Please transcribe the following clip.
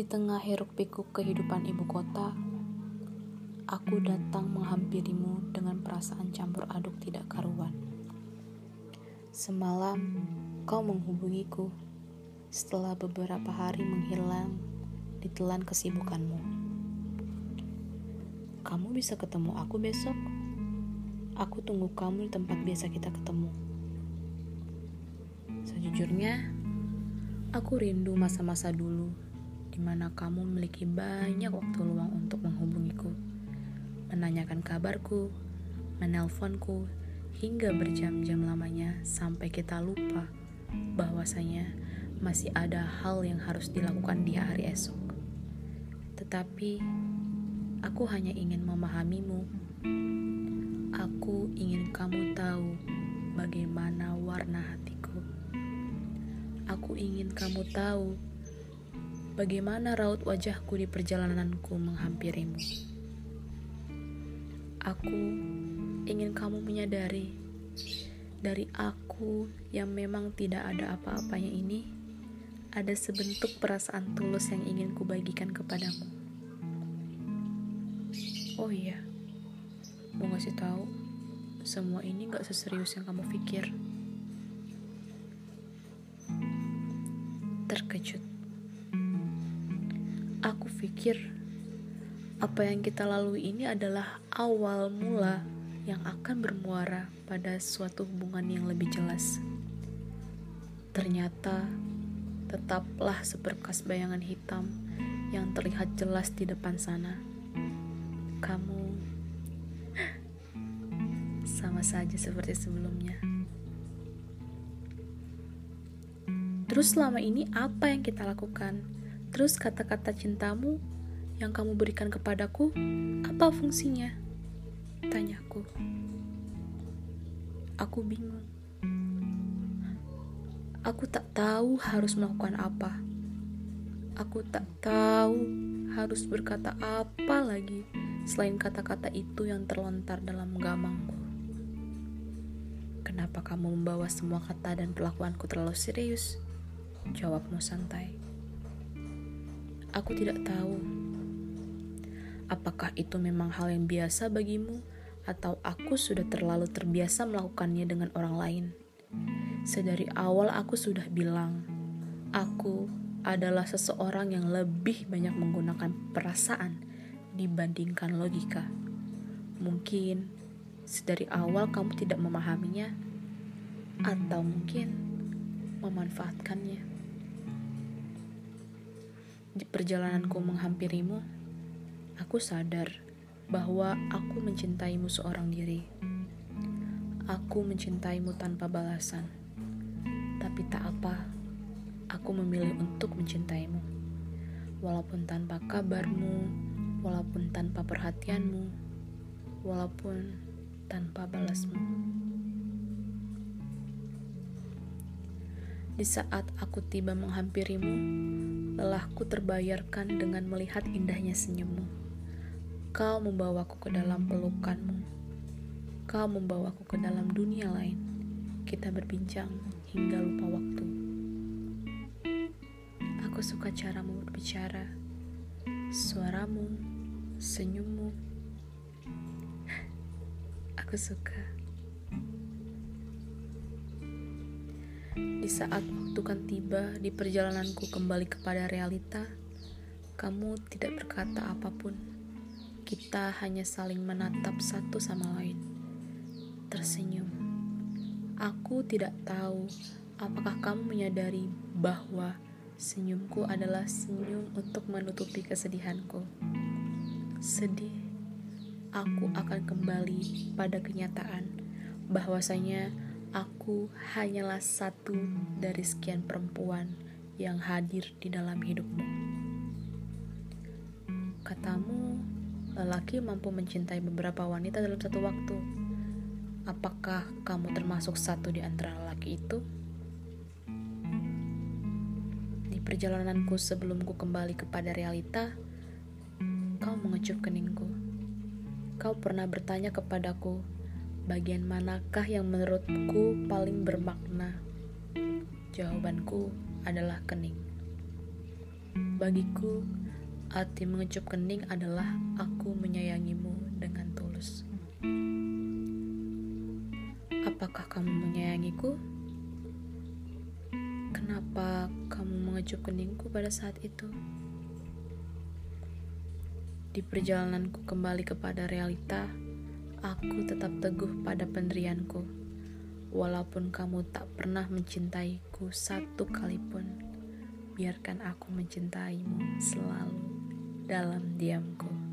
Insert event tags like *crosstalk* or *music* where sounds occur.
Di tengah hiruk pikuk kehidupan ibu kota, aku datang menghampirimu dengan perasaan campur aduk tidak karuan. Semalam, kau menghubungiku setelah beberapa hari menghilang ditelan kesibukanmu. Kamu bisa ketemu aku besok? Aku tunggu kamu di tempat biasa kita ketemu. Sejujurnya, aku rindu masa-masa dulu mana kamu memiliki banyak waktu luang untuk menghubungiku, menanyakan kabarku, menelponku, hingga berjam-jam lamanya sampai kita lupa bahwasanya masih ada hal yang harus dilakukan di hari esok. Tetapi aku hanya ingin memahamimu. Aku ingin kamu tahu bagaimana warna hatiku. Aku ingin kamu tahu bagaimana raut wajahku di perjalananku menghampirimu. Aku ingin kamu menyadari dari aku yang memang tidak ada apa-apanya ini, ada sebentuk perasaan tulus yang ingin kubagikan kepadamu. Oh iya, mau ngasih tahu, semua ini gak seserius yang kamu pikir. Terkejut. Aku pikir apa yang kita lalui ini adalah awal mula yang akan bermuara pada suatu hubungan yang lebih jelas. Ternyata tetaplah seberkas bayangan hitam yang terlihat jelas di depan sana. Kamu *laughs* sama saja seperti sebelumnya. Terus selama ini apa yang kita lakukan? Terus kata-kata cintamu yang kamu berikan kepadaku, apa fungsinya? Tanyaku. Aku bingung. Aku tak tahu harus melakukan apa. Aku tak tahu harus berkata apa lagi selain kata-kata itu yang terlontar dalam gamangku. Kenapa kamu membawa semua kata dan perlakuanku terlalu serius? Jawabmu santai. Aku tidak tahu apakah itu memang hal yang biasa bagimu, atau aku sudah terlalu terbiasa melakukannya dengan orang lain. Sedari awal, aku sudah bilang, aku adalah seseorang yang lebih banyak menggunakan perasaan dibandingkan logika. Mungkin sedari awal kamu tidak memahaminya, atau mungkin memanfaatkannya. Di perjalananku menghampirimu, aku sadar bahwa aku mencintaimu seorang diri. Aku mencintaimu tanpa balasan. Tapi tak apa, aku memilih untuk mencintaimu. Walaupun tanpa kabarmu, walaupun tanpa perhatianmu, walaupun tanpa balasmu. Di saat aku tiba menghampirimu, lelahku terbayarkan dengan melihat indahnya senyummu. Kau membawaku ke dalam pelukanmu. Kau membawaku ke dalam dunia lain. Kita berbincang hingga lupa waktu. Aku suka caramu berbicara, suaramu, senyummu. Aku suka. Di saat waktu kan tiba di perjalananku kembali kepada realita, kamu tidak berkata apa pun. Kita hanya saling menatap satu sama lain. Tersenyum. Aku tidak tahu apakah kamu menyadari bahwa senyumku adalah senyum untuk menutupi kesedihanku. Sedih, aku akan kembali pada kenyataan bahwasanya Aku hanyalah satu dari sekian perempuan yang hadir di dalam hidupmu. Katamu, lelaki mampu mencintai beberapa wanita dalam satu waktu. Apakah kamu termasuk satu di antara lelaki itu? Di perjalananku sebelum ku kembali kepada realita, kau mengecup keningku. Kau pernah bertanya kepadaku, bagian manakah yang menurutku paling bermakna? Jawabanku adalah kening. Bagiku, arti mengecup kening adalah aku menyayangimu dengan tulus. Apakah kamu menyayangiku? Kenapa kamu mengecup keningku pada saat itu? Di perjalananku kembali kepada realita, aku tetap teguh pada pendirianku. Walaupun kamu tak pernah mencintaiku satu kali pun biarkan aku mencintaimu selalu dalam diamku.